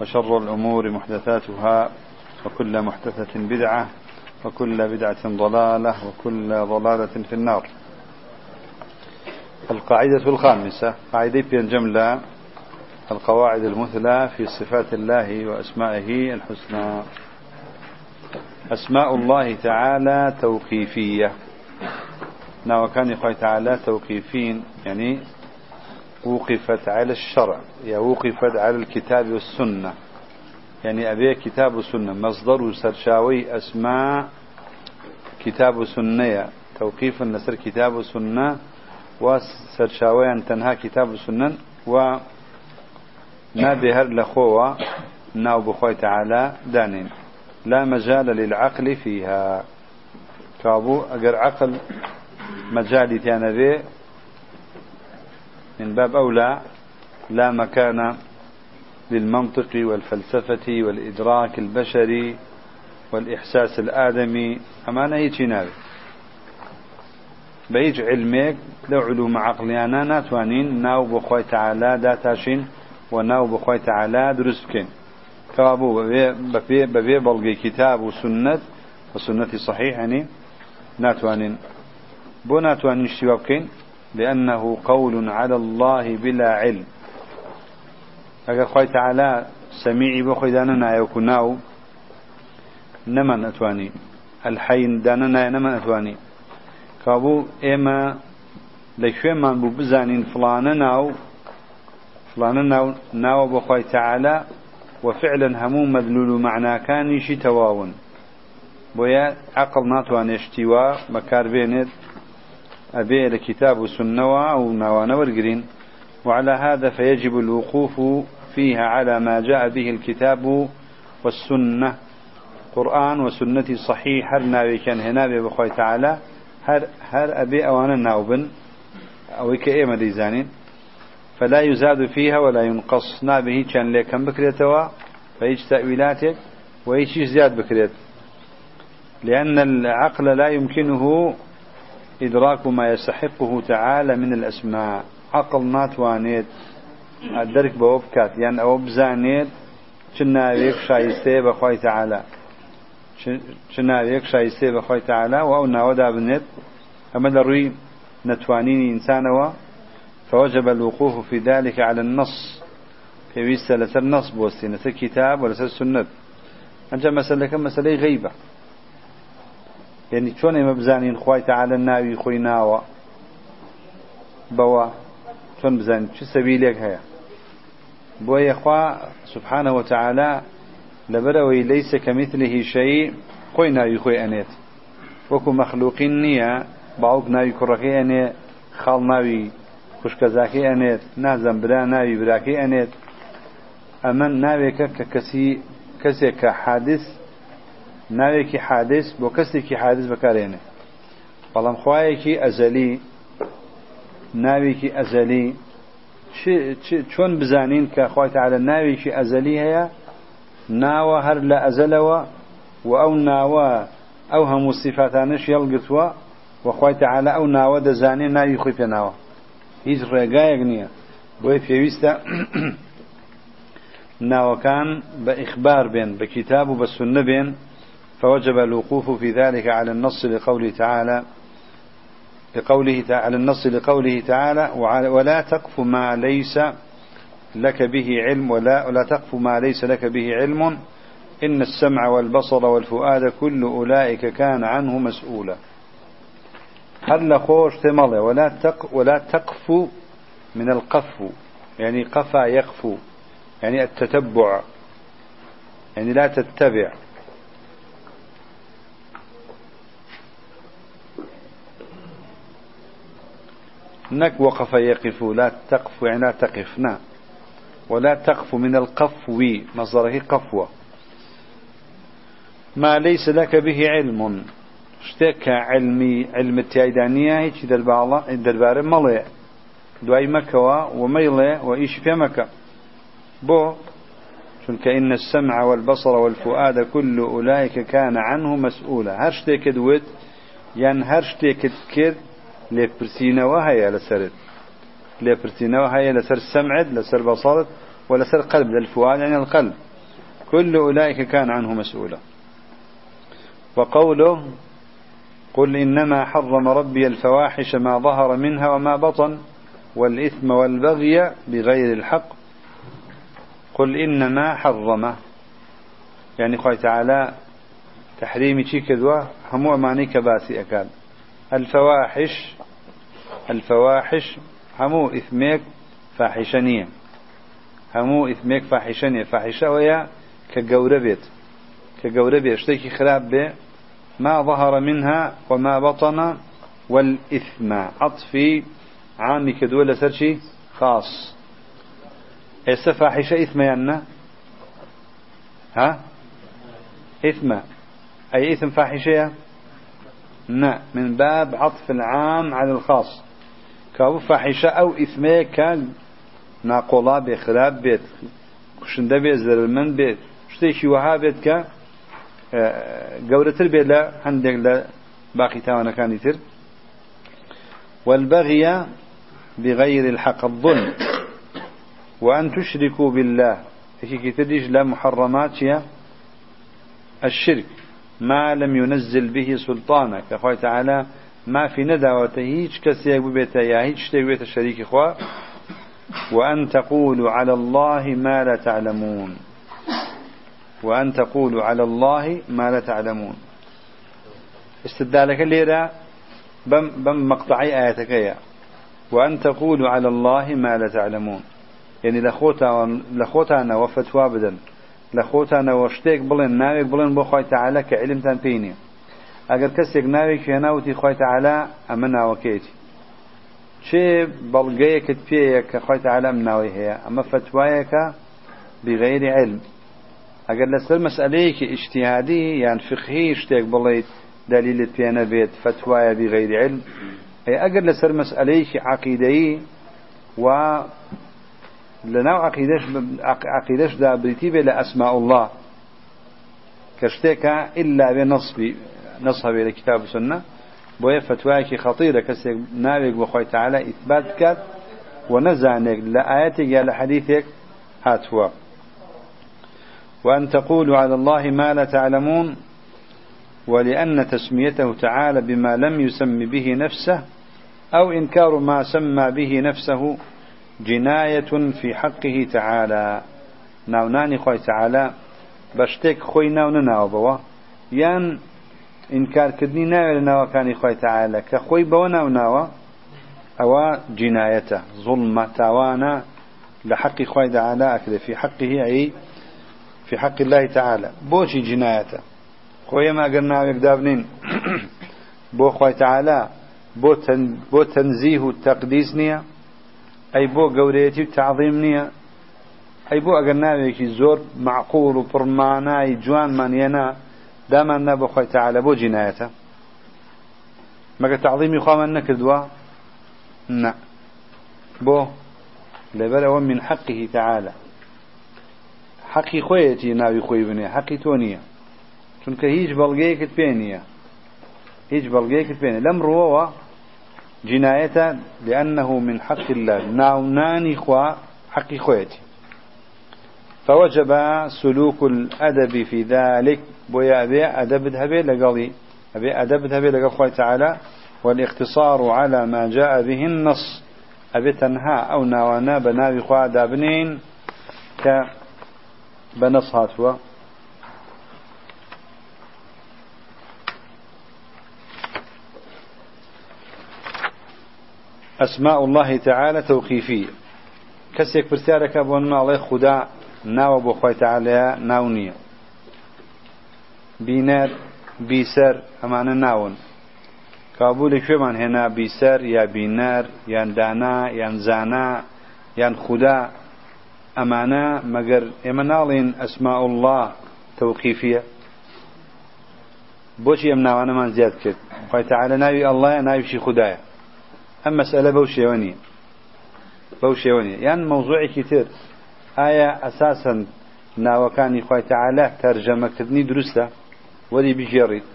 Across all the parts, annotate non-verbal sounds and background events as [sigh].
وشر الأمور محدثاتها وكل محدثة بدعة وكل بدعة ضلالة وكل ضلالة في النار. القاعدة الخامسة قاعدة الجملة القواعد المثلى في صفات الله وأسمائه الحسنى. أسماء الله تعالى توقيفية. نعم كان يقول تعالى توقيفين يعني وقفت على الشرع يا وقفت على الكتاب والسنة. يعني أبي كتاب والسنة مصدر سرشاوي أسماء كتاب وسنة. توقيف النسر كتاب وسنة وسرشاوي تنهى كتاب وسنة و نابهر لخوة ناو بخوي تعالى دانين. لا مجال للعقل فيها. كابو أجر عقل مجالي تانا به من باب أولى لا مكان للمنطق والفلسفة والإدراك البشري والإحساس الآدمي أمانة هيك نابي بيج علمك لو علوم عقليانا ناتوانين ناو بخوي تعالى داتاشين وناو بخوي تعالى درسكين كابو ببي ببي بلغي كتاب وسنة وسنة صحيح يعني ناتوانين. بو ناتوانين اشتوابكين لأنه قول على الله بلا علم. أقول خوي تعالى سميعي بخوي داننا يكوناو نمن أتواني الحين داننا نمن أتواني كابو إما لشوي من بو بزانين فلانا ناو. فلانا ناو ناو بخوي تعالى. وفعلا همو مدلول معنى كان شي تواون بويا عقل ناتوان اشتوا مكار بينت. أبي الكتاب والسنة أو نوانا والقرين وعلى هذا فيجب الوقوف فيها على ما جاء به الكتاب والسنة. قرآن وسنة صحيح هر ناوي كان هنا بخوي تعالى هر, هر أبي أوانا ناوبن أو كأيما ديزانين فلا يزاد فيها ولا ينقص. نابه كان لكم بكريتوا فيج تأويلاتك ويش زياد بكريت. لأن العقل لا يمكنه إدراك ما يستحقه تعالى من الأسماء. عقل ناتوانيت الدرك بوبكات. يعني أو بزانيت شناويك شايسته بخوي تعالى. شناويك شايسته بخوي تعالى. وأو ناودا بنت أما دروي نتوانين إنسانوا فوجب الوقوف في ذلك على النص. في لسر نص بوستي لسر كتاب ولسر سنة. أنت مسألة كم مسألة غيبة. یعنی چۆن ئێمە بزانین خی تعاالە ناوی خۆی ناوە؟ بەوە چۆن بزانین؟ چ سەبیلێک هەیە؟ بۆ یەخوا سبحانەوە تعاالە لەبەرەوەی لەیسە کەمیتلی هیشایی خۆی ناوی خۆی ئەنێت. وەکو مەخلوقین نییە باوک ناوی کوڕەکەی ئەنێ خاڵ ناوی خوشکەزاکەی ئەنێت نازەم برا ناوی براکەی ئەنێت. ئەمە ناوێکە کە کەسی کەسێک کە حادث ناوێکی حادث بۆ کەسێکی حادث بەکارێنێ. بەڵام خوایەکی ئەزەلی ناوێکی ئەزەلی چۆن بزانین کە خخوای تعالە ناوێکی ئەزەلی هەیە؟ ناوە هەر لە ئەزەلەوە و ئەو ناوە ئەو هەموو سیفاتانش یەڵگرتووە وخوای تعالە ئەو ناوە دەزانێ ناوی خۆی پێناوە. هیچ ڕێگایەک نییە. بۆی پێویستە [clears throat] ناوەکان بە ئیخبار بێن بە کتاب و بە سنە بێن. فوجب الوقوف في ذلك على النص لقوله تعالى لقوله على النص لقوله تعالى ولا تقف ما ليس لك به علم ولا ولا تقف ما ليس لك به علم إن السمع والبصر والفؤاد كل أولئك كان عنه مسؤولا. هل خوش تمضي ولا تق ولا تقف من القف يعني قفا يقفو يعني التتبع يعني لا تتبع. نك وقف يقف لا تقف يعني لا تقفنا ولا تقف من القفو مصدره قفوة ما ليس لك به علم. شتك علمي علم التايدانية هيك دربارة ملي دواي مكة وميلة وإيش في مكة. بو چونك إن السمع والبصر والفؤاد كل أولئك كان عنه مسؤولا. هرشتك دوت يعني هرشتك كد لبرسينة وهي لسرد لبرسينة وهي لسر سمعد لسر بصرت ولسر قلب للفؤاد يعني القلب. كل أولئك كان عنه مسؤولا. وقوله قل إنما حرم ربي الفواحش ما ظهر منها وما بطن والإثم والبغي بغير الحق. قل إنما حرم. يعني خوي تعالى تحريمي شي كذوا همو معني كباسي أكاد الفواحش الفواحش همو إثميك فاحشانية. همو إثميك فاحشانية. فاحشة ويا كجوربيت كجوربيت اشتكي خراب به ما ظهر منها وما بطن والإثم. عطفي عامي كدولة سرشي خاص. إيسا فاحشة إثم ينا ها؟ إثم أي إثم فاحشة نا من باب عطف العام على الخاص. كابو فاحشة أو إثمية كان ناقولا بخراب بيت. كشنده بيت زرمن بيت. شتيشي وها بيت كا قورتر بيت لا هندق لا باقي تاوانا كان يتر. والبغي بغير الحق الظلم. وأن تشركوا بالله. إيش كتديش لا محرمات الشرك. ما لم ينزل به سلطانك. أخوي تعالى ما في ندعوة هيج كسيك ببيتا يا هيج تيبيت الشريك إخوة وأن تقولوا على الله ما لا تعلمون. وأن تقولوا على الله ما لا تعلمون. استدالك الليلة بم, بم مقطعي آياتك يا. وأن تقولوا على الله ما لا تعلمون. يعني لخوتا لە خۆتانەوە شتێک بڵێن ناوێک بڵێن بۆ خی تعاالە کە علمتان پێی نیە ئەگەر کەسێک ناوێک هێناوتی خی تعاالە ئەمە ناوەکەیتی چێ بەڵگەیەکت پێیە کە خی تعاالەم ناوی هەیە؟ ئەمە فتوایەکە بغیری علم ئەگەر لەسەر مەسئلەیەکی ئیشتیادی یان فقهی شتێک بڵیت دلیلت پێ نەبێت فتوایە بغیری علم ئەگەر لەسەر مەسئلەیەکی عقیدایی و لناو عقيدش عقيدش دا بريتي بلا أسماء الله. كشتيكا إلا بنصب نصها بلا كتاب السنة. بويا فتواك خطيرة. كسيك ناويك بخوي تعالى إثبات كات ونزعنك لآياتك يا لحديثك هاتوا. وأن تقولوا على الله ما لا تعلمون ولأن تسميته تعالى بما لم يسم به نفسه أو إنكار ما سمى به نفسه جنایة في حقه تعالى ناوناني خوي تعالى بشتك خوي ناون ناوبوا يان ئینکارکردنی ناوێت لە ناوەکانی خۆی تعاالە کە خۆی بەوە ناوناوە ئەوە جینایەتە زڵمە تاوانە لە حەقی خۆی داعالا ئەکرێت فی حەقی هەیە في حق الله تعالى بوشي جنايته خويا ما قلنا يقدابنين بو خوي تعالى بو, تن بو تنزيه التقديس نيه ئەی بۆ گەورەتی و تعظیم نییە. ئەی بۆ ئەگەر ناوێکی زۆر معقول و پڕمانایی جوانمان یەنا دامان نا بە خۆی تەعاالە بۆ جینایەتە. مەگە تعظیمی خوامان نەکردووە؟ نە. بۆ لەبەر ئەوە من حەقیه تەعاالە حەقی خۆیەتی ناوی خۆی بنێ حەقی تۆ نییە. چونکە هیچ بەڵگەیەکت پێ نییە. هیچ بەڵگەیەکت پێێنە لەم ڕۆوە جناية لأنه من حق الله. ناوناني خوا حق خويتي فوجب سلوك الأدب في ذلك. بويا أبي أدب ذهبي لقضي أبي أدب ذهبي لقضي خوي تعالى. والاقتصار على ما جاء به النص. أبي تنهى أو ناوانا بناوي خوا دابنين. كبنص هاتوا. ئەسماء الله تعالى توقيفية كسيك برسيارك بون الله خدا ناو بو خوي تعالى ناونية بينار بيسر أمانة ناون. قبول كمان هنا بيسر يا بينار يا دانا يا زانا يا خدا أمانة مگر إمنالين أسماء الله توقيفية بوشي أمنا وأنا من زياد كت خوي تعالى ناوي الله ناوي شي خدايا ئەم مەسئلە بەو شێوە نیە بەو شێوە نیە یان مەوزوعێکی تر ئایا ئەساسن ناوەکانی خی تعالە تەرجەمەکردنی دروستە؟ وەری بژێڕیت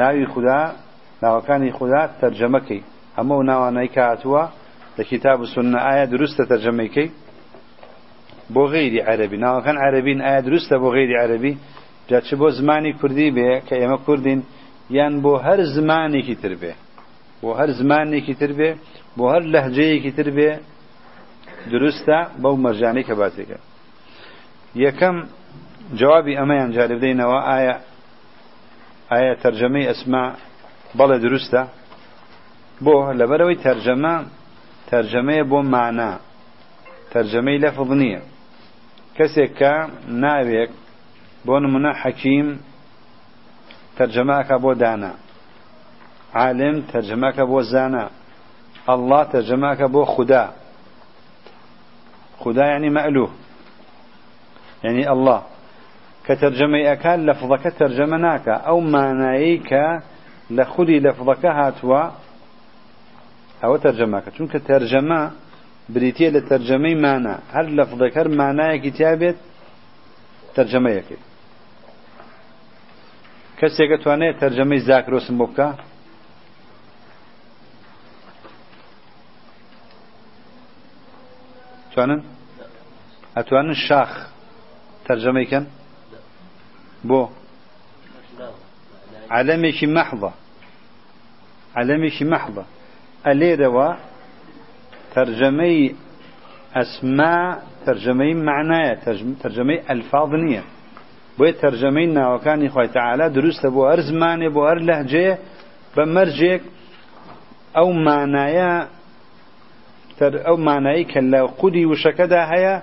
ناوی خدا ناوەکانی خدا تەرجەمەکەی. هەموو ناوانەی کە هاتووە لە کتاب و سنە ئایا دروستە تەرجەمەکەی بۆ غیری عەربی. ناوەکان عەربین ئایا دروستە بۆ غیری عەربی؟ جا چ بۆ زمانی کوردی بێ کە ئێمە کوردین یان بۆ هەر زمانێکی تر بێ. بۆ هەر زمانێکی تر بێ بۆ هەر لەهجەیەکی تر بێ دروستە بەو مەرجانەی کە باسێکە یەکەم جوابی ئەمەیان جارێ بدەینەوە ئایا ئایا تەرجەمەی ئەسما بەڵێ دروستە؟ بۆ لەبەرەوەی تەرجەمە تەرجەمەیە بۆ مانا. تەرجەمەی لەفظ نییە. کەسێک کە ناوێک بۆ نمونە حەکیم تەرجەماکە بۆ دانا. عالم تەرجمەکە بۆ زانە ئەله تەرجمەکە بۆ خوددا خدا یعنی مەلوو یعنی ئەله کە تەرجەمەی ئەکان لەفظەکە تەرجەمە ناکە. ئەو مانایی کە لە خودی لەفظەکە هاتووە ئەوە تەرجەماکە چونکە تەرجەمە بریتە لە تەرجەمەی مانە هەر لەفظەکەر مانایەکی تیا بێت تەرجەمەیەکەی کەسێکە توانێت تەرجەمەی زاکرۆسم بۆ بکە؟ توانن أتوانن شاخ ترجمة كان؟ بو. علمك محضة. علمك محضة. أليروا ترجمي أسماء ترجمي معنايا ترجمي ألفاظ نية تەرجەمەی ناوەکانی خی تعالا دروستە بۆ هەر زمانێ بۆ هەر لەهجێ بە مەرجێک ئەو مانایی کە لە قودی وشەکەدا هەیە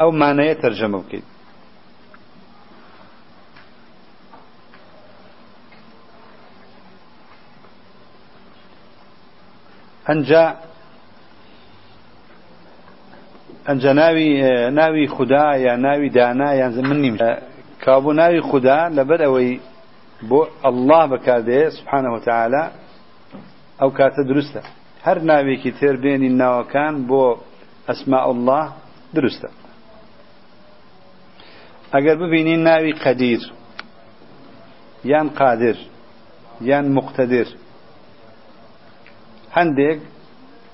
ئەو مانایە تەرجەمە بکەیت. ئەنجا ئەنجا ناوی ناوی خدا یا ناوی دانا یان من نیم. کابوو ناوی خدا لەبەر ئەوەی بۆ الله بەکاردێ سبحانه وتعالى ئەو کاتە دروستە. هەر ناوێکی تێر بێنی ناوەکان بۆ ئەسماء الله دروستە ئەگەر ببینین ناوی قەدیر یان قادر یان مقتدر هەندێک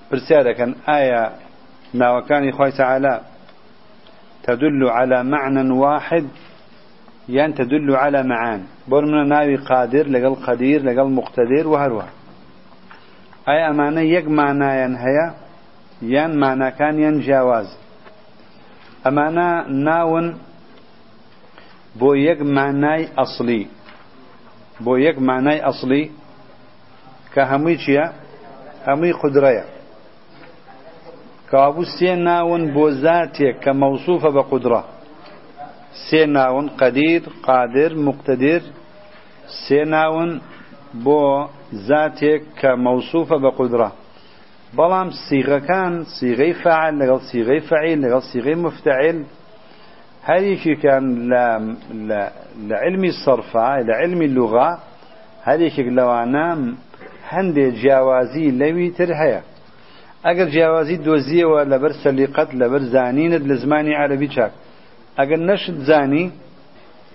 پرسیار دەکەن ئایا ناوەکانی خۆی تعالا تدل على معنى واحد يان تدل على معان؟ برمنا ناوي قادر لقل قدير لقل مقتدر ئایا ئەمانە یەک مانایەن هەیە؟ یان ماناکانیان جیاواز. ئەمانە ناون بۆ یەک مانای ئەسلی. بۆ یەک مانای ئەسلی کە هەمووی چییە؟ هەمووی قدرەیە. کابوو سێ ناون بۆ زاتێک کە مەوسوفە بە قدرە. سێ ناون قەدیر قادر مقتدر. سێ ناون بۆ زاتێک کە مەوسوفە بە قودرا. بەڵام سیغەکان سیغەی فعل لەگەڵ سیغەی فعیل لەگەڵ سیغەی مفتعیل هەریکیکان لە علمی سەرفا لە علمی لوغا هەرێکێک لەوانام هەندێک جیاوازی لەوی تر هەیە. ئەگەر جیاوازی دۆزیەوە لەبەر سەلیقەت لەبەر زانینت لە زمانی عەربی چاک. ئەگەر نەشت زانی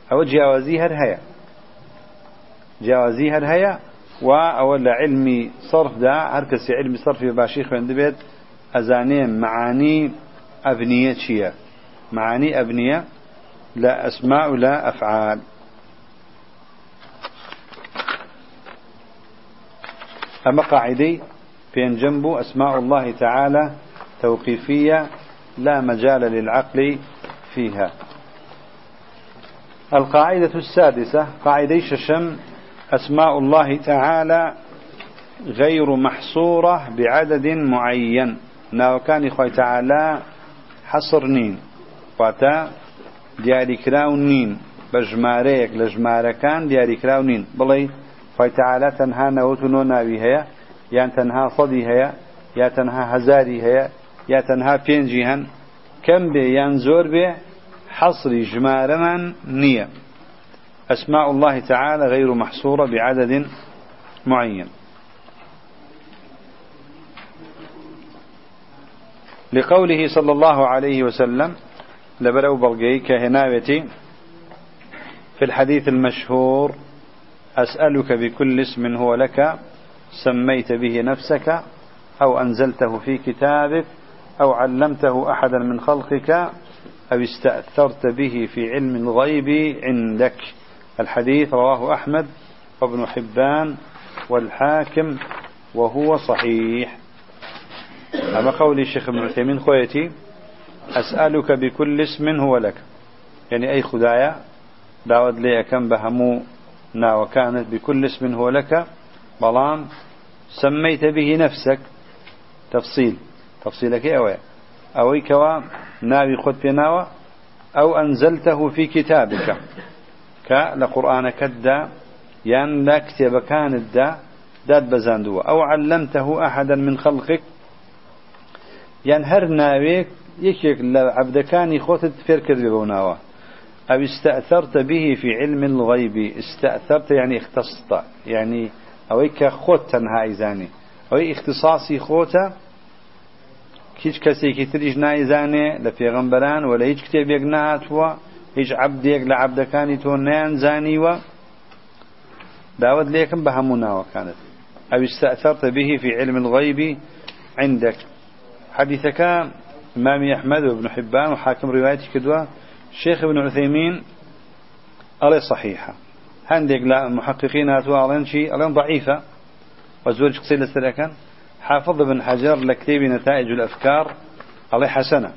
ئەوە جیاوازی هەر هەیە. جیاوازی هەر هەیە و ئەوە لە علمی صرفدا هەر کەسی علمی صرفی باشی خوێندبێت ئەزانێ معانی ئەبنیە چییە معانی ئەبنیە لە ئەسماء و لە ئەفعال ئەمە قاعدەی بينجنب أسماء الله تعالى توقيفية لا مجال للعقل فيها. القاعدة السادسة قاعدة ششم أسماء الله تعالى غير محصورة بعدد معين. ناوەکانی خوای تعالى حصر نین. واتا دیاری کراو نین. بە ژمارەیەک لە ژمارەکان دیاری کراو نین. بڵێی خوای تعالى تەنها نەوەت و نۆ ناوی هەیە یان تەنها سەدی هەیە یا تەنها هەزاری هەیە یا تەنها پێنجی هەن کەم بێ یان زۆر بێ حەسری ژمارەمان نییە أسماء الله تعالى غير محصورة بعدد معين. لقوله صلى الله عليه وسلم لبرو بلغي كهناوتي في الحديث المشهور أسألك بكل اسم هو لك سميت به نفسك أو أنزلته في كتابك أو علمته أحدا من خلقك أو استأثرت به في علم الغيب عندك. الحديث رواه أحمد وابن حبان والحاكم وهو صحيح. أما قول الشيخ ابن عثيمين خويتي أسألك بكل اسم هو لك. يعني أي خدايا داود لي كم بهمو نا وكانت بكل اسم هو لك. بلان سميت به نفسك. تفصيل. تفصيلك أوي أوي كوا ناوي خد بناوة أو أنزلته في كتابك. كالقرآن كدا يان لا كتاب كان الدا داد بزاندوه أو علمته أحدا من خلقك؟ يان هر ناويك يكيك لعبدكاني خوتت فير كذبه بوناوه أو استأثرت به في علم الغيب استأثرت يعني اختصت يعني أويك خوت تنها إزاني. أو اختصاصي خوتا هیچ کەسێکی تریش نایزانێ لە پێغەمبەران و لە هیچ کتێبێک نهاتووە هیچ عبدێک لە عبدەکانی تۆ نەیانزانیوە داود ليكم بهمنا وكانت أو استأثرت به في علم الغيب عندك. حديثك إمام أحمد وابن حبان وحاكم روايتي كدوة. شيخ ابن عثيمين ألي صحيحة. هندق لا محققين هاتوا ألين شيء ألين ضعيفة. وزوج قصيدة سلكا حافظ بن حجر لكتاب نتائج الأفكار عليه حسنة.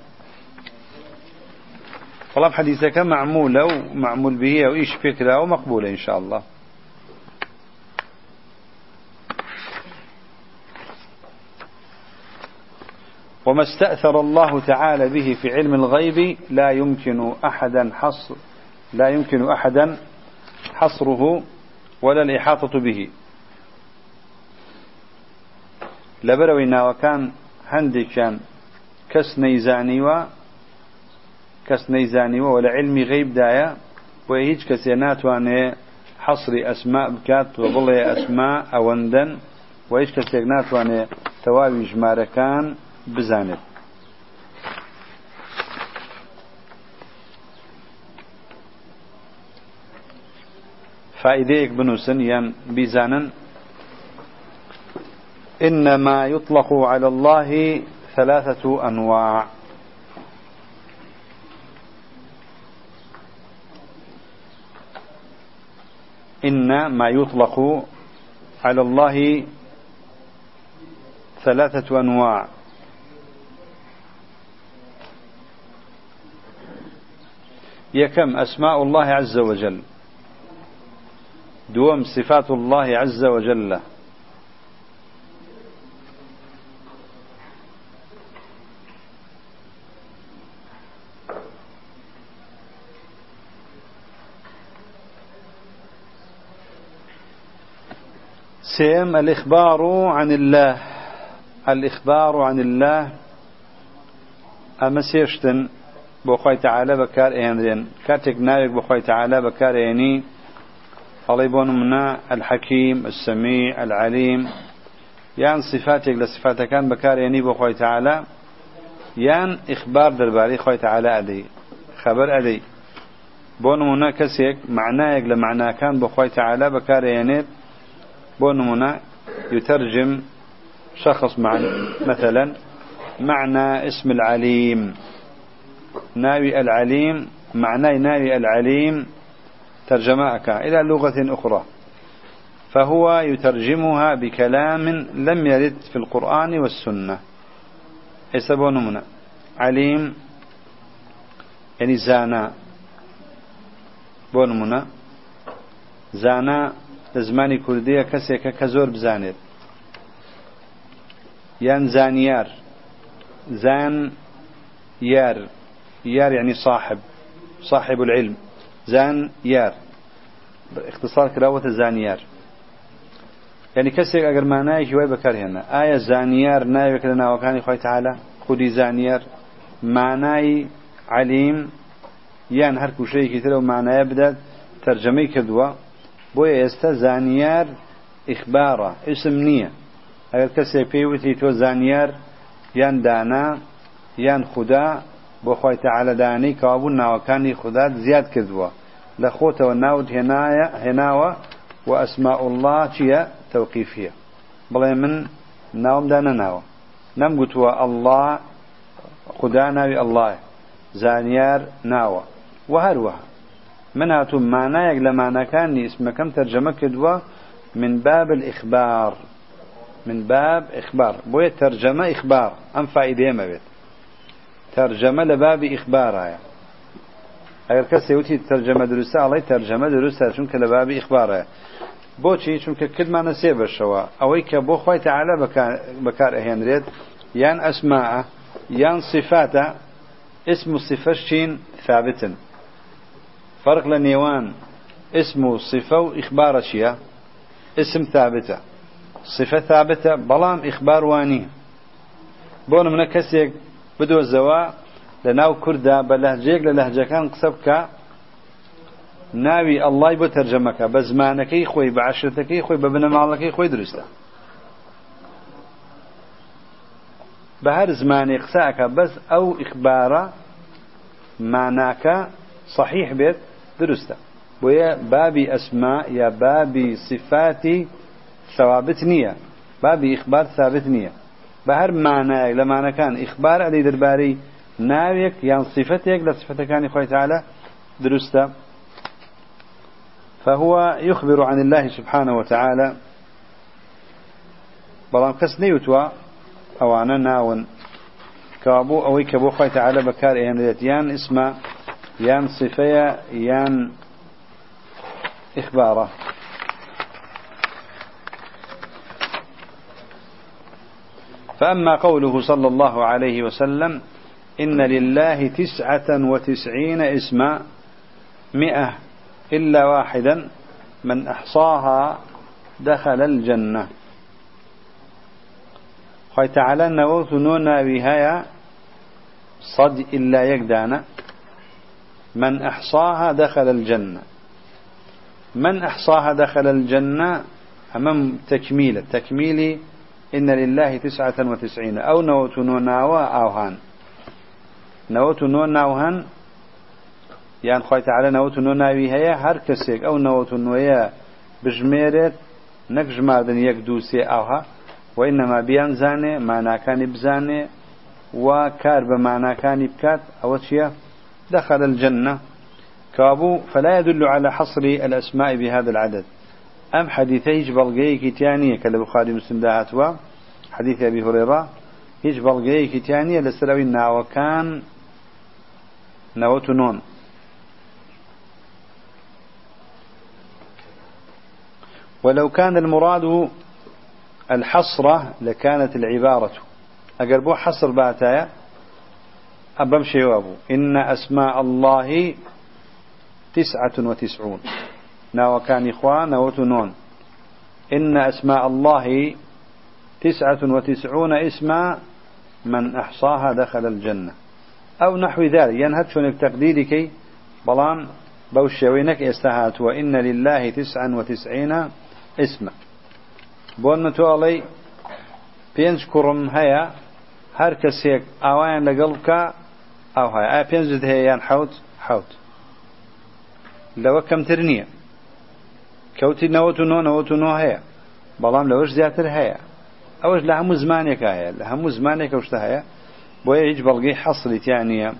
والله حديثك معمولة ومعمول به وإيش فكرة ومقبولة إن شاء الله. وما استأثر الله تعالى به في علم الغيب لا يمكن أحدا حصر لا يمكن أحدا حصره ولا الإحاطة به. لبروي ناوكان هندكان كس كس نيزانيوا ولا علمي غيب دايا وهيج كسينات وانه حصر أسماء بكات وظل أسماء أوندن وهيج كسينات وانه توابي جماركان بزانب فائديك بنوسن ين بيزانن إنما يطلق على الله ثلاثة أنواع. إن ما يطلق على الله ثلاثة أنواع. يكم أسماء الله عز وجل. دوم صفات الله عز وجل. سيم الإخبار عن الله. الإخبار عن الله. أما سيشتن بخوي تعالى بكار إينرين. كاتك نايك بخوي تعالى بكار إيني. الله منا الحكيم السميع العليم. يان صفاتك لصفاتك كان بكار إيني بخوي تعالى. يان إخبار درباري خوي تعالى أدي. خبر أدي. بون منا كسيك معناك لمعنى كان بخوي تعالى بكار إينيت بونمنا يترجم شخص مع مثلا معنى اسم العليم. ناوي العليم معنى ناوي العليم ترجماك إلى لغة أخرى. فهو يترجمها بكلام لم يرد في القرآن والسنة. يسبونمنا عليم يعني زانا. بونمنا زانا لزمانی کوردیە کەسێکە کە زۆر بزانێت. یان زانیار زان يار يار يعني صاحب. صاحب العلم. زان يار اختصار كراوة زانيار يعني كسيك اگر ما نايك واي بكر هنا آية زانيار نايك لنا وكان خوي تعالى خدي زانيار معناي عليم يان هر كل شيء كتير ومعناه بدأت ترجمي كدوا بۆیە ئێستا زانیار ئیخبارە ئسم نییە. ئەگەر کەسێ پێیوتی تۆ زانیار یان دانا یان خوددا بۆ خۆی تەعاالەدانی کابوون ناوەکانی خوددات زیاد کردووە. لە خۆتەوە ناوت هێنایە هێناوە و ئەسماء الله چییە؟ تەوقیفیە. بڵێ من ناومدا نەناوە نەمگوتووە الله خوددا ناوی ئەلله زانیار ناوە. و هەروەها من هاتوو مانایەک لە مانەکانی اسمەکەم تەرجەمە کردووە من باب الإخبار. من باب إخبار. بوية ترجمة إخبار. أم فائدة ما بيت. ترجمة لباب إخبارها ئەگەر کەس وتی تەرجەمە دروستە ئەڵی تەرجەمە دروستە چونکە لە بابی ئیخبارە بۆچی چونکە کردمانە سێ بەشەوە ئەوەی کە بۆ خۆی تەعاالە بەکار ئەهێنرێت یان ئەسماعە یان صفاتە اسم و چین ثابتن. فرق لە نێوان. اسم و صفە و ئیخبارە چییە؟ اسم ثابتە. صفە ثابتە بەڵام ئیخبار وانی. بۆ منە کەسێک بدۆزەوە لە ناو کووردا بە لەهجەیەک لە لەهجەکان قسە بکە ناوی ئەڵای بۆ تەرجەمەکە بە زمانەکەی خۆی بە عشرەتەکەی خۆی بە بنەماڵەکەی خۆی دروستە. بە هەر زمانی قساکە بەس ئەو ئیخبارە ماناکە صحیح بێت دروستە بۆیە بابی ئەسما یا بابی صفاتی ثوابت نییە. بابی ئیخبار ثابت نییە. بە هەر مانایەک لە مانەکان ئیخبار ئەدەی دەربارەی ناوێک یان صفتێک لە صفتەکانی خۆی تعالى دروستە فهو يخبر عن الله سبحانه وتعالى. بەڵام کەس نەیوتوە ئەوانە ناون. کابوو ئەوەی کە بۆ خۆی تعالە بەکار ئێنرێت یان یان صفەیە یان إخبارة. فأما قوله صلى الله عليه وسلم إن لله تسعة وتسعين اسما مئة إلا واحدا من أحصاها دخل الجنة. خوي تعالى نووت نونا بهايا صد إلا يقدانا. من أحصاها دخل الجنة. من أحصاها دخل الجنة أمام تكميل. تكميلي إن لله تسعة وتسعين. أو نوت نوناوا أوهان نوت نوناوهن يعني خوي تعالى نوت نوناوي هيا هر كسيك. أو نوت نويا بجميرت نك جماردن يك دوسي أوها وإنما بيان زاني معنى كان بزاني وكار بمعنى كان بكات. أو شيء دخل الجنة كابو فلا يدل على حصر الأسماء بهذا العدد. أم حديثي بلغي كتانية كلا بخاري مسلم داهتوا حديث أبي هريرة هيج بلغي كتانية لسلوي وكان نوت نون. ولو كان المراد الحصرة لكانت العبارة. أقربوا حصر باتايا. أبم شيوابو إن أسماء الله تسعة وتسعون. ناو كان إخوان نون. إن أسماء الله تسعة وتسعون اسما من أحصاها دخل الجنة. أو نحو ذلك. ينهد شون التقدير كي بلان بوشوينك استهات وإن لله تسعا وتسعين اسما بون توالي بينج كرم هيا. هر كسيك آوان لقلبك أو هيا بينج هيا حوت حوت. لو كم ترنية. كوتي نوتو نو نوتو نو هيا بلام لوش زياتر هيا أوش لهم زمانك هيا لهم زمانك وش هيا بويج بلقي حصلت يعني.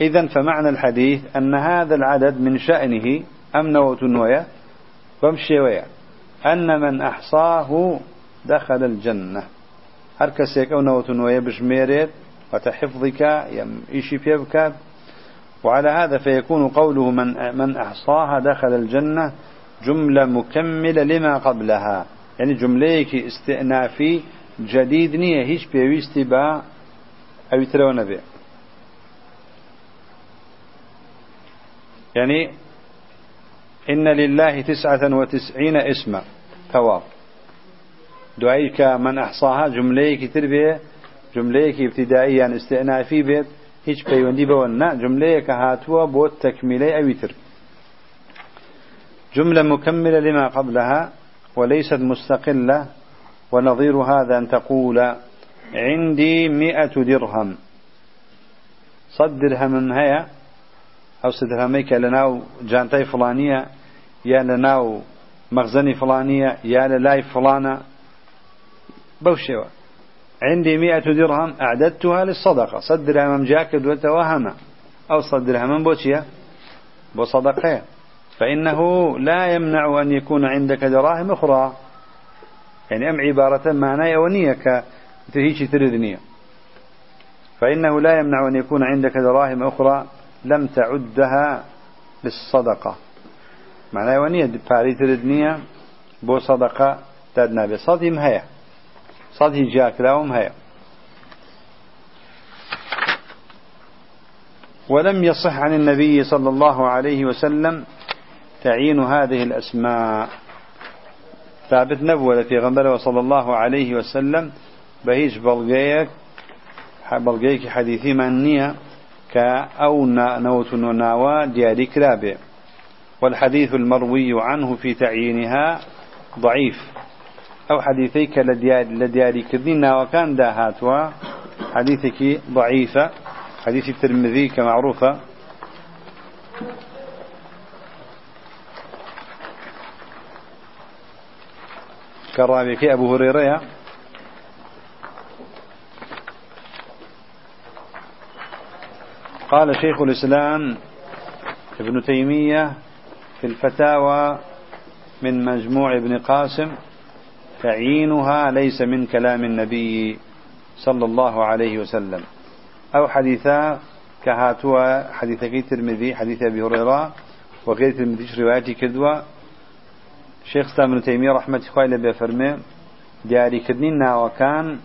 إذا فمعنى الحديث أن هذا العدد من شأنه أم نوت نويا بمشي ويا. أن من أحصاه دخل الجنة. هركسيك أو نوت نويا بشميرت وتحفظك يم إيشي وعلى هذا فيكون قوله من من أحصاها دخل الجنة جملة مكملة لما قبلها. يعني جمليك استئنافي جديد نية. هيش بيويستي با أو يترون به يعني إن لله تسعة وتسعين اسما. ثواب دعيك من أحصاها جمليك تربية جمليك ابتدائيا استئنافي بيت هيش بيوندي بونا جمليك هاتوا بوت تكميلي أو يتر جملة مكملة لما قبلها وليست مستقلة ونظير هذا أن تقول عندي مئة درهم. صد درهم هيا؟ أو سدرهميك لناو جانتي فلانية يا لناو مخزني فلانية يا للاي فلانة. بوشيوة. عندي مئة درهم أعددتها للصدقة. صد درهم جاك وتوهم. أو صد درهم بوشيا بصدقة. فإنه لا يمنع أن يكون عندك دراهم أخرى. يعني أم عبارة معنى ونية كتهيش تردنية. فإنه لا يمنع أن يكون عندك دراهم أخرى لم تعدها للصدقة. معنى ونية باري تردنية بو صدقة تدنا بصدهم هيا. صده جاك لهم هيا ولم يصح عن النبي صلى الله عليه وسلم تعيين هذه الأسماء. ثابت نبوة في غنبلة صلى الله عليه وسلم بهيج بلغيك بلغيك حديثي معنية كأو نوت ناوى دياري كرابه والحديث المروي عنه في تعيينها ضعيف. أو حديثيك لدياري كذين وكان داهاتوا حديثك ضعيفة. حديث الترمذي كمعروفة. كرامك أبو هريرة. قال شيخ الإسلام ابن تيمية في الفتاوى من مجموع ابن قاسم. تعيينها ليس من كلام النبي صلى الله عليه وسلم. أو حديثا كهاتوا حديث ترمذي حديث أبي هريرة وغير ترمذي روايتي كدوة؟ شيخ سلام بن تيمية رحمة الله بفرمي دياري كدنين وكان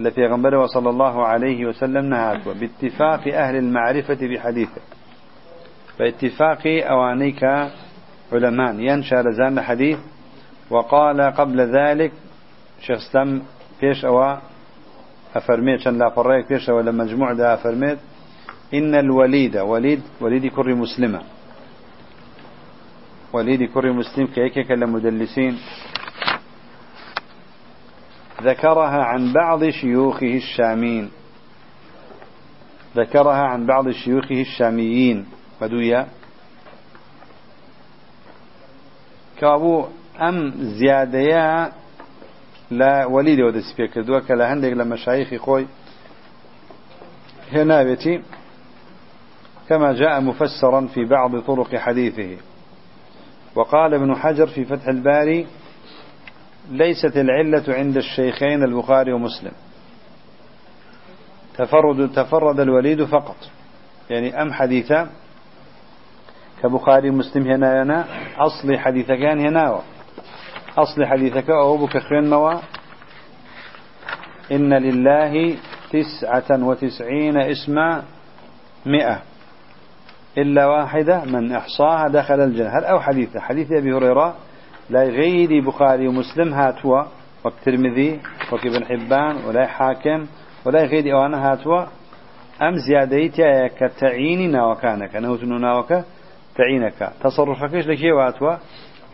لفيغنبر صلى الله عليه وسلم نهاتوا. باتفاق أهل المعرفة بحديثه. باتفاق أوانيك علماء. ينشى لزان الحديث وقال قبل ذلك شيخ سلام فيش أوا أفرميت شن لا فريك فيش ولا مجموع ده أفرميت إن الوليد وليد وليد كري مسلمة. وليد كري مسلم كيك مدلسين ذكرها عن بعض شيوخه الشامين ذكرها عن بعض شيوخه الشاميين. بدويا كابو أم زيادة لا وليد ودس بيك دوك لهندق لمشايخ خوي. هنا بيتي. كما جاء مفسرا في بعض طرق حديثه. وقال ابن حجر في فتح الباري ليست العلة عند الشيخين البخاري ومسلم. تفرد تفرد الوليد فقط. يعني أم حديثا كبخاري مسلم هنا هنا أصل حديث كان هنا. أصل حديثك أو بك موا إن لله تسعة وتسعين اسما مئة. إلا واحدة من إحصاها دخل الجنة. هل أو حديث؟ حديث أبي هريرة. لا غير بخاري ومسلم. هاتوا والترمذي وكابن حبان ولا حاكم ولا غير أوانا هاتوا أم زيادتي كتعيننا وكانك. نوتن ناوك تعينك. تصرفك لكي واتوا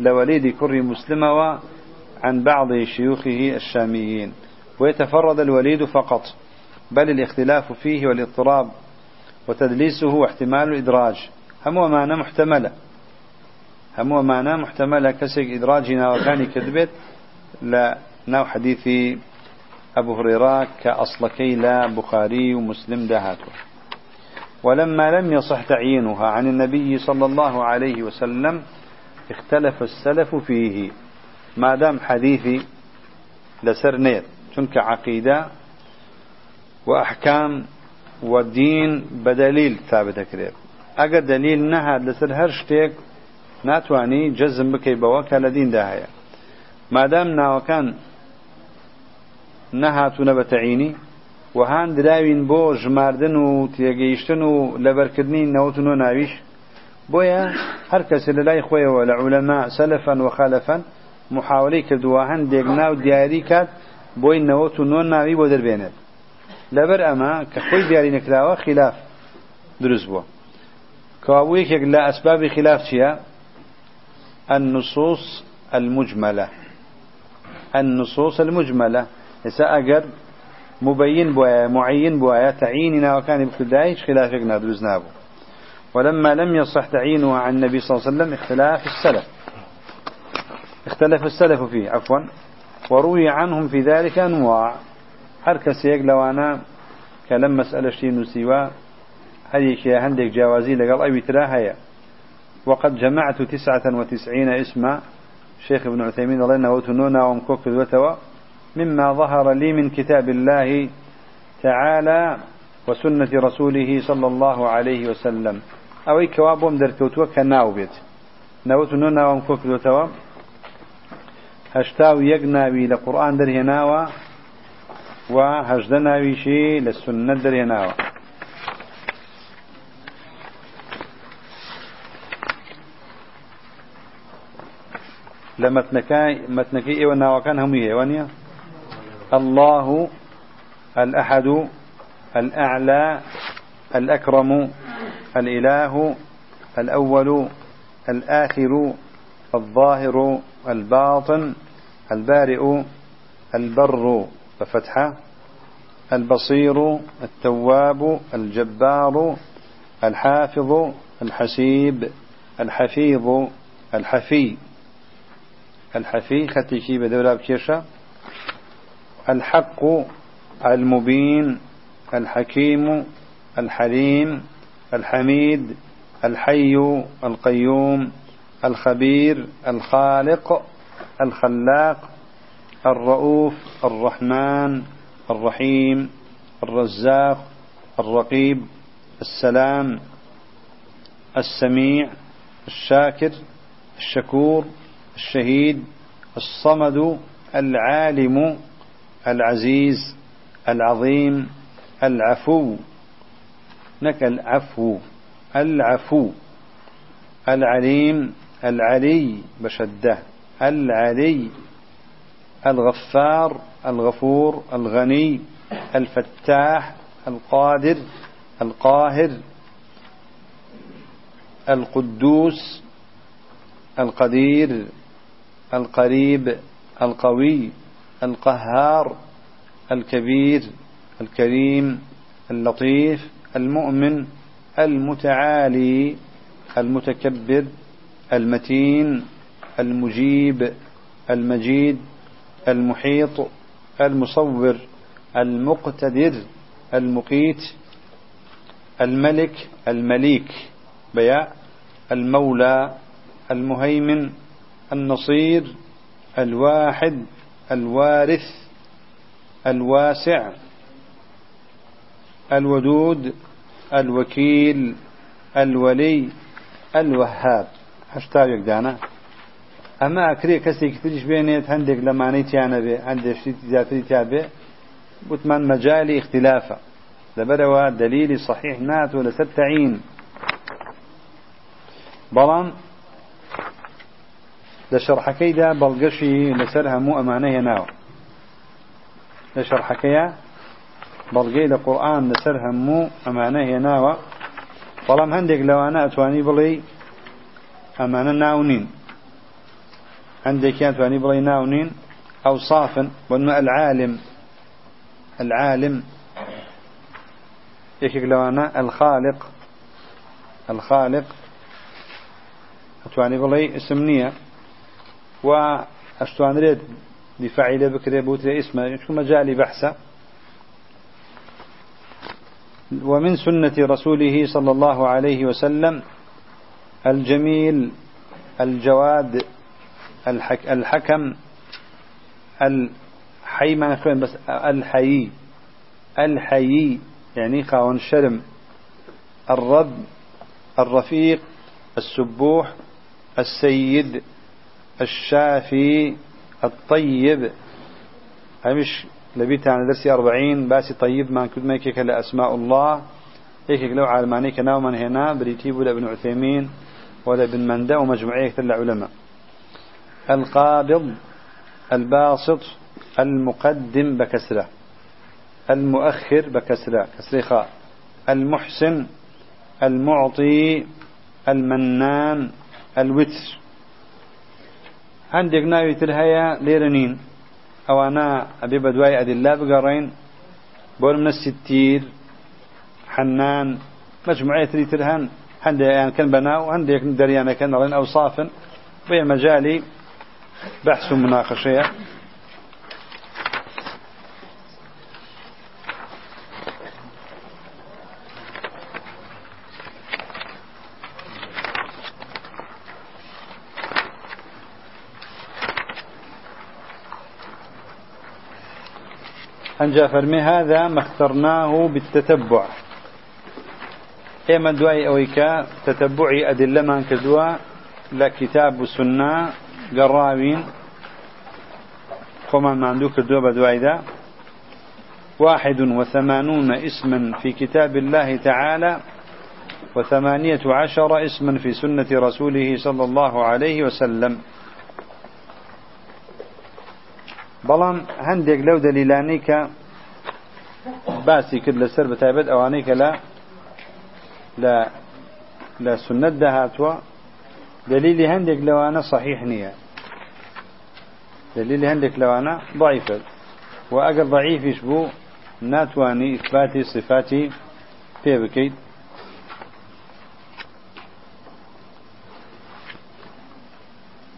لوليد كر مسلم عن بعض شيوخه الشاميين. ويتفرد الوليد فقط بل الاختلاف فيه والاضطراب وتدليسه واحتمال الإدراج. هم معنى محتملة. هم معنى محتملة. كسك إدراجنا وكان كذبت لا ناو حديث أبو هريرة كأصلكي لا بخاري ومسلم دهاته. ولما لم يصح تعيينها عن النبي صلى الله عليه وسلم اختلف السلف فيه. ما دام حديثي لسرنيت تنك عقيدة وأحكام ودين بدليل ثابت كريب أجا دليل نها لسر هرشتك ناتواني جزم بكي بوكا لدين داهية ما دام ناوكان نهاتو نبتعيني وهان دراوين بو جماردن و تيگەیشتن و لەبەرکردنی نەوەت و نۆ ناویش بۆیە هەر کەس لە لای خۆیەوە لە عولەما سەلفەن و خەلەفەن محاولەی کردووە هەندێک ناو دیاری کات بۆی نەوەت و نۆ ناوی بۆ دەربێنێت لەبەر ئەمە کە خۆی دیاری نەکراوە خلاف دروست بووە کەوابوو یەکێک لە ئەسبابی خلاف چییە النصوص المجملة. النصوص المجملة. يسا مبين بوايا معين بوايا تعيننا وكان بكدايش خلافك نادرز نابو. ولما لم يصح تعيينها عن النبي صلى الله عليه وسلم اختلاف السلف. اختلف السلف فيه عفوا. وروي عنهم في ذلك أنواع. هر كسيك لو أنا كلام مسألة شيء نسيوا هذيك عندك جوازي لقال أي تراها وقد جمعت تسعة وتسعين اسما. شيخ ابن عثيمين الله إنه وتنونا ومكوك الوتوى مما ظهر لي من كتاب الله تعالى وسنة رسوله صلى الله عليه وسلم. أو أي كوابهم دركوتوا كناو بيت نوت نونا ومكوك الوتوى هشتاو يقناوي لقرآن درهناوى وهجدناوي شي للسنة درهناوى لمتنكاي متنكي أيوه ناوكان هم ايوانيا الله الأحد الأعلى الأكرم الإله الأول الآخر الظاهر الباطن البارئ البر بفتحة البصير التواب الجبار الحافظ الحسيب الحفيظ الحفي الحفي ختيكي بدولا بكيشة الحق المبين الحكيم الحليم الحميد الحي القيوم الخبير الخالق الخلاق الرؤوف الرحمن الرحيم الرزاق الرقيب السلام السميع الشاكر الشكور الشهيد الصمد العالم العزيز العظيم العفو. نك العفو العفو العليم العلي بشده العلي الغفار الغفور الغني الفتاح القادر القاهر القدوس القدير القريب القوي القهار الكبير الكريم اللطيف المؤمن المتعالي المتكبر المتين المجيب المجيد المحيط المصور المقتدر المقيت الملك المليك بياء المولى المهيمن النصير الواحد الوارث الواسع. الودود الوكيل الولي الوهاب. هشتاويك دانا. أما أكري كسي كتريش بينيت هندك لماني تيانا بي عندك شتي زياتري تيابي. بتمن مجالي اختلافا لبروا دليل صحيح نات ولا ستعين. بلان لشرحكي دا بلقشي لسرها مو أمانه ناو. لشرحكي لقرآن لسرها مو أمانة ناو بلام هندك لو أنا أتواني بلي أمانة ناونين. عندك كانت واني بلي ناونين. أوصافا وأنه العالم. العالم. يكيك لو أنا الخالق. الخالق. أتواني بلي اسمنية وأشتوان ريد بفعيلة بكري بوتري اسمه. شو مجالي بحثة. ومن سنة رسوله صلى الله عليه وسلم الجميل الجواد الحك الحكم الحي ما نخوين بس الحي الحي يعني خاون شرم الرب الرفيق السبوح السيد الشافي الطيب. همش لبيت عن درسي أربعين باسي طيب ما كنت ما يكيك لأسماء الله. يكيك لو عالماني كناو من هنا بريتيب ولا ابن عثيمين ولا ابن مندى ومجموعية كتل علماء القابض الباسط المقدم بكسرة. المؤخر بكسرة كسر عندك ناوي ترهيا ليرنين. أو أنا أبي بدواي أدلة بقرين بول من الستير حنان مجموعة تري ترهن عندي يعني كان بناو عندك دريانا كان أوصافا بين مجالي بحث ومناقشة أنجا فرمي هذا ما اخترناه بالتتبع. إما دواي أويكا تتبعي أدلة من كدوا لكتاب وسنة قراوين خما ما عندك كدوا بدواي ذا واحد وثمانون اسما في كتاب الله تعالى وثمانية عشر اسما في سنة رسوله صلى الله عليه وسلم. بەڵام هەندێک لەو دەلیلانەی کە باسی کرد لەسەر بەتایبەت ئەوانەی کە لە لە لە سنت داهاتوە دلیلی هەندێک لەوانە صحیح نییە دلیلی هەندێک لەوانە ضعیفە و ئەگەر ضعیفیش ناتواني إثبات صفاتي في بكيت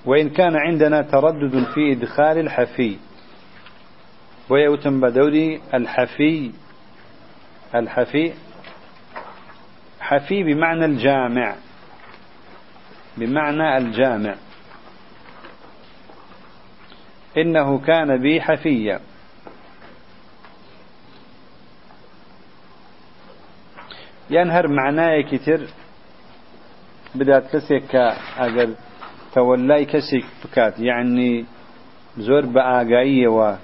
وإن كان عندنا تردد في إدخال الحفي. ويوتم بدوري الحفي الحفي حفي بمعنى الجامع بمعنى الجامع. إنه كان بي حفيا ينهر معناه كتير. بدأت كسيك أجل تولاي كسيك بكات. يعني زور بآقائية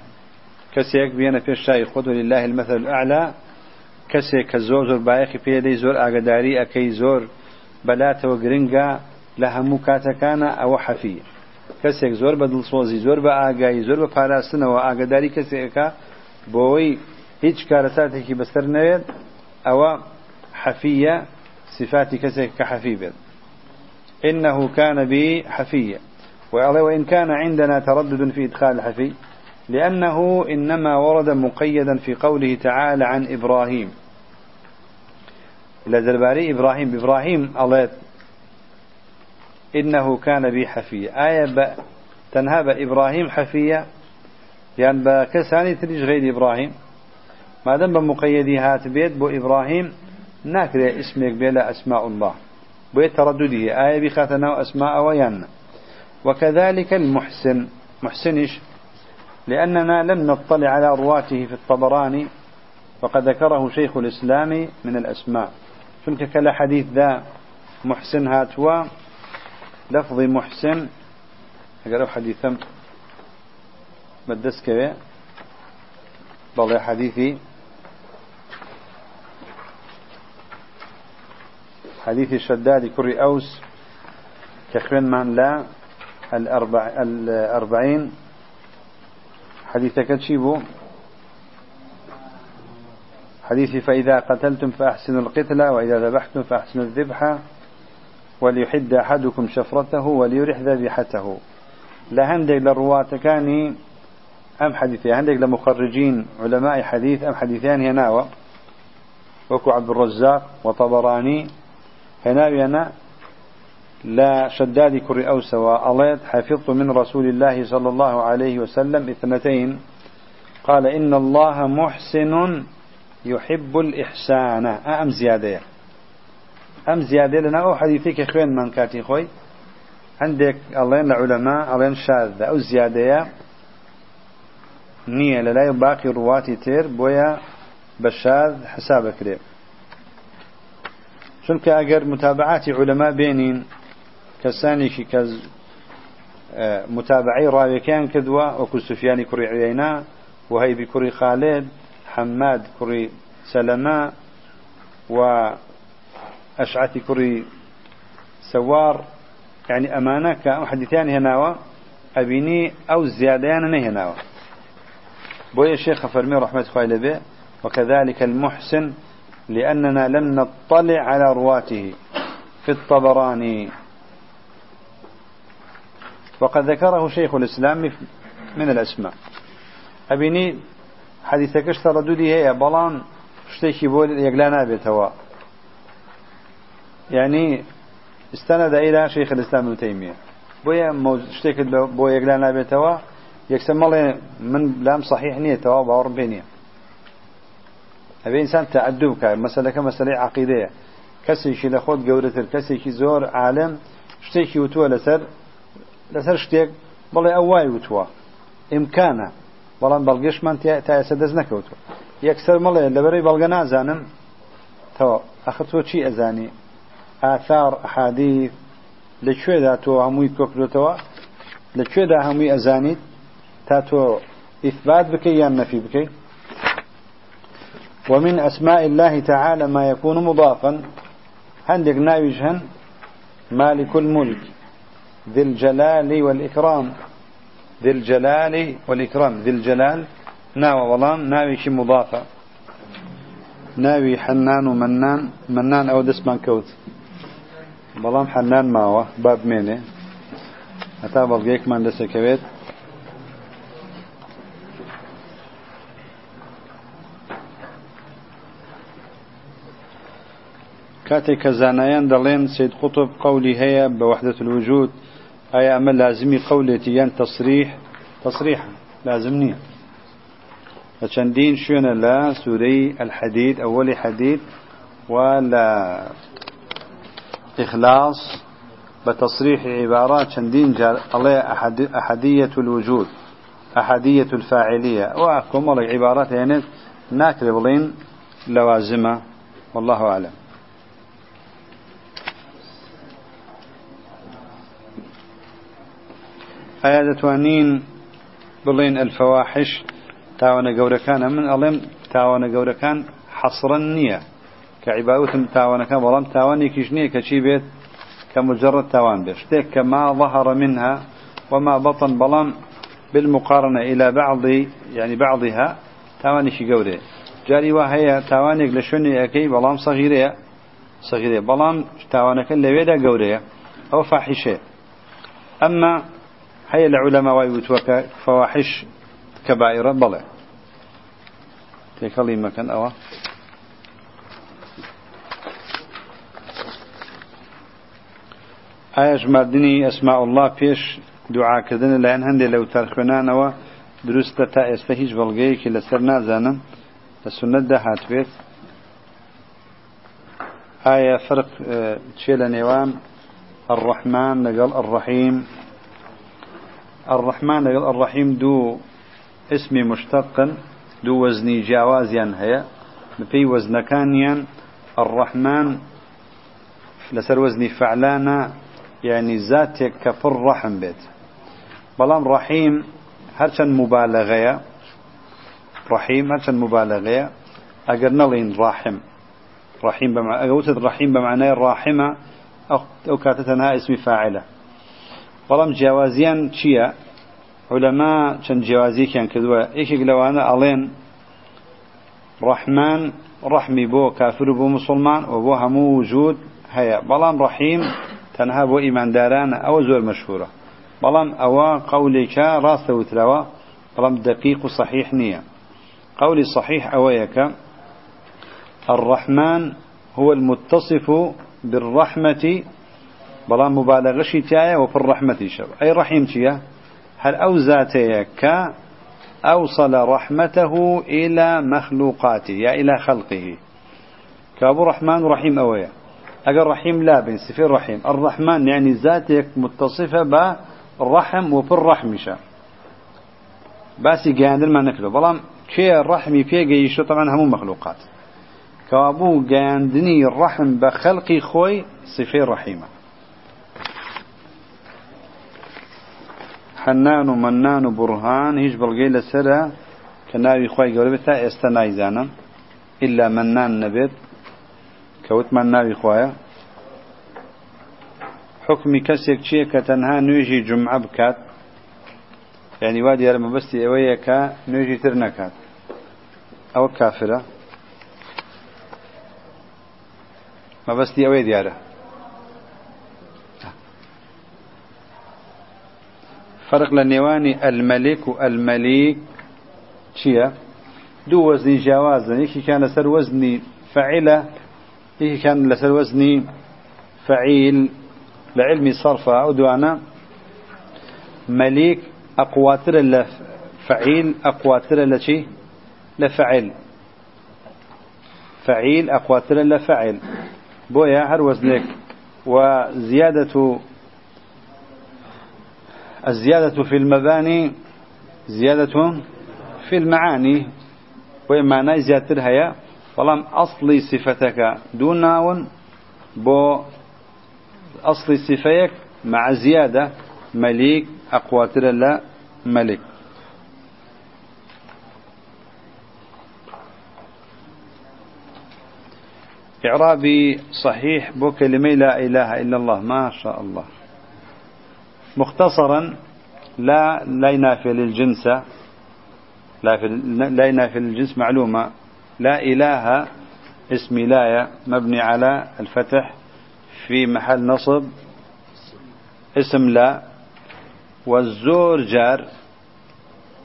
كسيك بينا في الشاي خذ لله المثل الأعلى كسيك زور زور بايخي في يدي زور أقداري أكي زور بلات وقرنقا لها مكاتكانا أو حفي كسيك زور بدل صوزي زور بآقاي زور بپاراستنا وآقداري كسيكا بوي هيج كارساتك بسر نويد أو حفية صفات كسيك كحفيبه إنه كان بي حفيا وإن كان عندنا تردد في إدخال الحفي لأنه إنما ورد مقيدا في قوله تعالى عن إبراهيم. لزرباري إبراهيم. إبراهيم الله إنه كان بي حفيا آية. تنهاب إبراهيم حفيا يعني بكساني تريج غير إبراهيم. ما دام بمقيدي هات بيت بو إبراهيم ناكري اسمك بلا أسماء الله. بيت تردده. آية بخاتنا أسماء ويانا وكذلك المحسن. محسنش لأننا لم نطلع على رواته في الطبراني وقد ذكره شيخ الإسلام من الأسماء. شنك كلا حديث ذا محسن هاتوا لفظ محسن أقرأ حديثا. بدس ضل حديثي. حديث الشداد كري أوس كخوين من لا الأربع الأربعين. حديثك تشيبو حديث فإذا قتلتم فأحسنوا القتلة وإذا ذبحتم فأحسنوا الذبحة وليحد أحدكم شفرته وليرح ذبيحته. لهندق للرواة كاني أم حديثي هندق لمخرجين علماء حديث أم حديثان هناوة وكو عبد الرزاق وطبراني. هناوي أنا لا شداد كر أوس وأليت حفظت من رسول الله صلى الله عليه وسلم اثنتين. قال إن الله محسن يحب الإحسان. أم زيادة؟ أم زيادة لنا أو حديثك خوين من كاتي خوي؟ عندك الله العلماء الله شاذ. أو زيادة؟ نية للا باقي رواتي تير بويا بشاذ حسابك ليه چونکە ئەگەر متابعاتی علەما بێنین کەسانێکی کە متابعی ڕاوەکەیان کردووە وەکو سوفیانی کوڕی عوێنا وهەیبی کوڕی خالد حماد کوڕی سەلەما و ئەشعەتی کوڕی سوار. يعني أمانة كحديثان هناوة أبيني أو زيادان نهناوة بويا الشيخ فرمي رحمة الله به وكذلك المحسن لأننا لم نطلع على رواته. في الطبراني. وقد ذكره شيخ الإسلام من الأسماء. أبيني حديثەکەش تەڕەدودی هەیە بەڵام شتێکی بۆ یەکلا نابێتەوە یعنی ئستانە دایرا شەیخ لەستان وتەیمە بۆیە شتێکت بۆ یەکلا نابێتەوە یەکسە مەڵێ من لام صحیح نییەتەوە باوەڕم پێ نییە ئەبێ ئینسان تعدو بکە مەسلەکە مەسلەی عقیدەیە کەسێکی لە خۆت گەورەتر کەسێکی زۆر عالم شتێکی وتووە لەسەر لسر شتيك بڵێ ئەو وای وتووە. ئیمکانە. بەڵام بەڵگەشمان تا ئێستا دەست نەکەوتوە. یەکسەر مڵێ لەبەرەی بەڵگە نازانم. تەوە ئەخە تۆ چی ئەزانی؟ ئاثار حادیث لەکوێدا تۆ هەمووی کۆکرێتەوە؟ لەکوێدا هەمووی ئەزانیت؟ تا تۆ إثبات بكي يا نفي بكي ومن أسماء الله تعالى ما يكون مضافا. هندق ناويجهن مالك الملك ذي الجلال والإكرام. ذي الجلال والإكرام. ذي الجلال. ناوى ولام ناوي شي مضافة. ناوي حنان ومنان. منان أو دسمان كوت بلام حنان ماوى باب ميني هتا بلغيك من دسا كويت. كاتي زانایان دلين سيد قطب قولي هي بوحدة الوجود. أي أما لازمي قولتي ين تصريح تصريحا لازمني. فشندين شونا لا سوري الحديد أول حديد ولا إخلاص بتصريح عبارات شندين جال الله أحد أحدية الوجود أحدية الفاعلية. وأكم الله عبارات يعني ناكربلين لوازمة والله أعلم. ئایا دەتوانین بڵێن الفەواحش تاوانە گەورەکانە من ئەڵێم تاوانە گەورەکان حەسرن نییە. کە عیباوتم تاوانەکان بەڵام تاوانێکیش نییە کە چی بێت؟ کە مجرد تاوان بێت شتێک کە ما ظهر منها وما بطن بەڵام بالمقارنة إلى بعض يعني بعضها تاواني شي قوري جاري وهي تاوانك لشوني أكي بلام صغيرة صغيرة بلام تاوانك اللي ويدا قوري أو فاحشة أما هيا العلماء ويوتوك فواحش كبائر بلع تيكالي مكان أوا. آيش مردني أسماء الله بيش دعاء كذن لأن هندي لو ترخنانوا دروست تا استهيج بلغيك لسر نازانا السنة ده هاتبيت آية فرق تشيل نيوان الرحمن لقال الرحيم الرحمن الرحيم دو اسم مشتق دو وزني جاوازيا هي في وزن كانيا الرحمن لسر وزني فعلانا يعني ذاتك كفر رحم بيت. بلام رحيم هرشن مبالغة رحيم هرشن مبالغة أجر نلين راحم رحيم بمعنى أقول رحيم بمعنى الراحمة أو كاتتنها اسم فاعلة. بەڵام جیاوازیان چییە؟ علەما چەند جیاوازیەکیان کردووە. یەکێک لەوانە ئەڵێن ڕەحمان ڕەحمی بۆ کافر و بۆ مسلمان و بۆ هەموو وجود هەیە. بەڵام ڕەحیم تەنها بۆ ئیماندارانە ئەوە زۆر مەشهورە. بەڵام ئەوە قولێکە ڕاستە وتراوە بەڵام دقیق و صحیح نییە. قولي صحيح أويك الرحمن هو المتصف بالرحمة بلا مبالغة شتاية وفي الرحمة شب أي رحيم تيا هل أو ذاتيك أوصل رحمته إلى مخلوقاته يا إلى خلقه كابو رحمن رحيم أويا أجر رحيم لا بين سفير رحيم الرحمن يعني ذاتك متصفة بالرحم وفي الرحم شا باسي قاندر ما نكله بلام كي الرحم في جيشو طبعا هم مخلوقات كابو قاندني الرحم بخلقي خوي سفير رحيمه حنان و منان و برهان هیچ بەڵگەی لەسرە کە ناوی خی گەورە بێت تا ئێستا نایزانم. إلا منان نەبێت کەوتمان ناوی خۆیە. حکمی کەسێک چییە کە تەنها نوێژی جمعە بکات؟ یعنی وا دیارە مەبەستی ئەوەیە کە نوێژی تر نەکات ئەوە کافرە. مەبەستی ئەوەی دیارە. فرق لنيواني الملك والمليك. شيا؟ دو وزني جوازا يكي كان لسر وزني فعلة يكي كان لسر وزني فعيل. لعلم صرفة. أو دوانا مليك أقواتر لفعيل أقواتر لشي لفعل فعيل. أقواتر لفعل بويا هر وزنك. وزيادة الزيادة في المباني زيادة في المعاني ومعنى زيادة هيا فلام أصلي صفتك دون ناون بو أصلي صفيك مع زيادة مليك أقواتر لا ملك. إعرابي صحيح بو كلمة لا إله إلا الله. ما شاء الله. مختصرا لا لا ينافي للجنس لا في لا ينافي للجنس معلومة. لا إله اسم لاية مبني على الفتح في محل نصب اسم لا والزور جار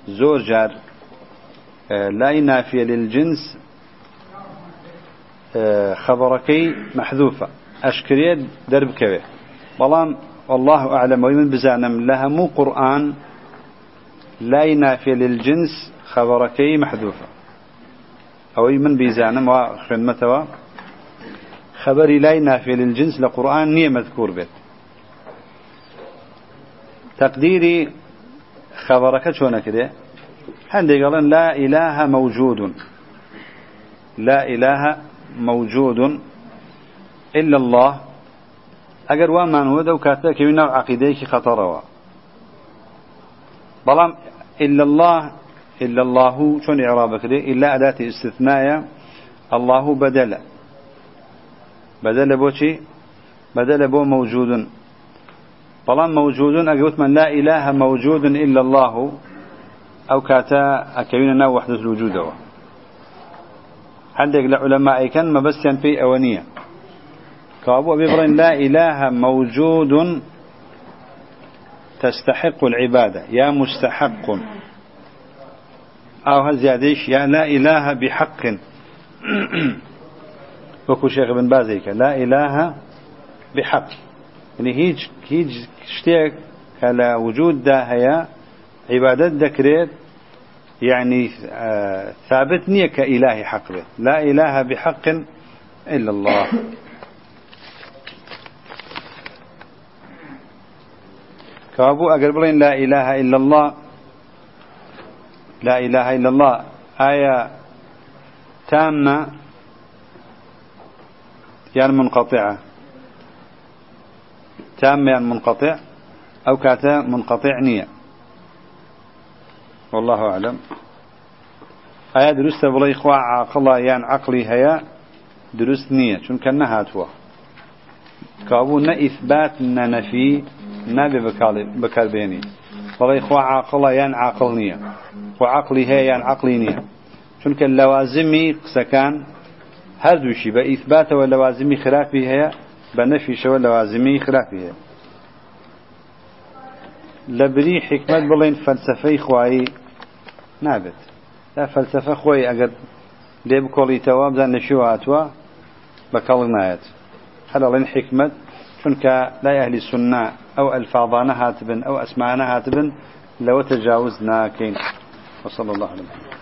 زور جار. آه، لا ينافي للجنس آه، خبركي محذوفة. أشكريت درب كبير. بلان والله أعلم. ومن بزانم لها مو قرآن لا ينافي للجنس خبركي محذوفة. أو من بيزانم وخدمتوا خبري لا ينافي للجنس لقرآن نية مذكور به تقديري خبرك شونا كده؟ عندي قالن لا إله موجود. لا إله موجود إلا الله. أجر وما هو ذو كاتك من عقيديك خطروا بلام إلا الله إلا الله شون إعرابك ليه إلا أداة استثناء الله بدل. بدل بوشي بدل بو موجود بلام موجود أقول من لا إله موجود إلا الله أو كاتا أكوين وحدة الوجود عندك لعلماء كان ما بس في أونية كابو أبي إبراهيم لا إله موجود تستحق العبادة. يا مستحق. أو هزياديش يا لا إله بحق. [clears throat] وكو شيخ بن بازيك لا إله بحق. يعني هيج هيج شتيك على وجود ده هي عبادة ذكرت يعني آه ثابتني كإله حق. لا إله بحق إلا الله. كابو أقربلين لا إله إلا الله. لا إله إلا الله. آية تامة يعني منقطعة. تامة يعني منقطع أو كاتا منقطع نية. والله أعلم. آية درست بلا إخوة عقلا يعني عقلي هيا درست نية. شون كان کابوو نە ئیثبات نەنەفی نابێ بەکاربێنی بەڵی خوا عاقڵە یان عاقڵ نییە. خوا عقلی هەیە یان عقلی نییە. چونکە لەوازمی قسەکان هەردووشی بە ئیثباتەوە لەوازمی خراپی هەیە بە نەفیشەوە لەوازمی خراپی هەیە. لە بری حکمت بڵێن فەلسفەی خوایی نابێت. تا فەلسفە خۆی ئەگەر لێ بکۆڵیتەوە بزان نەشیوە هاتووە بە کەڵ نایەت. هەرڵێن حکمت چونکە لای ئەهلی سنە ئەو ئەلفاظانە هاتبن ئەو ئەسمانە هاتبن لەوە تەجاوز ناکەین وصلى الله عليه وسلم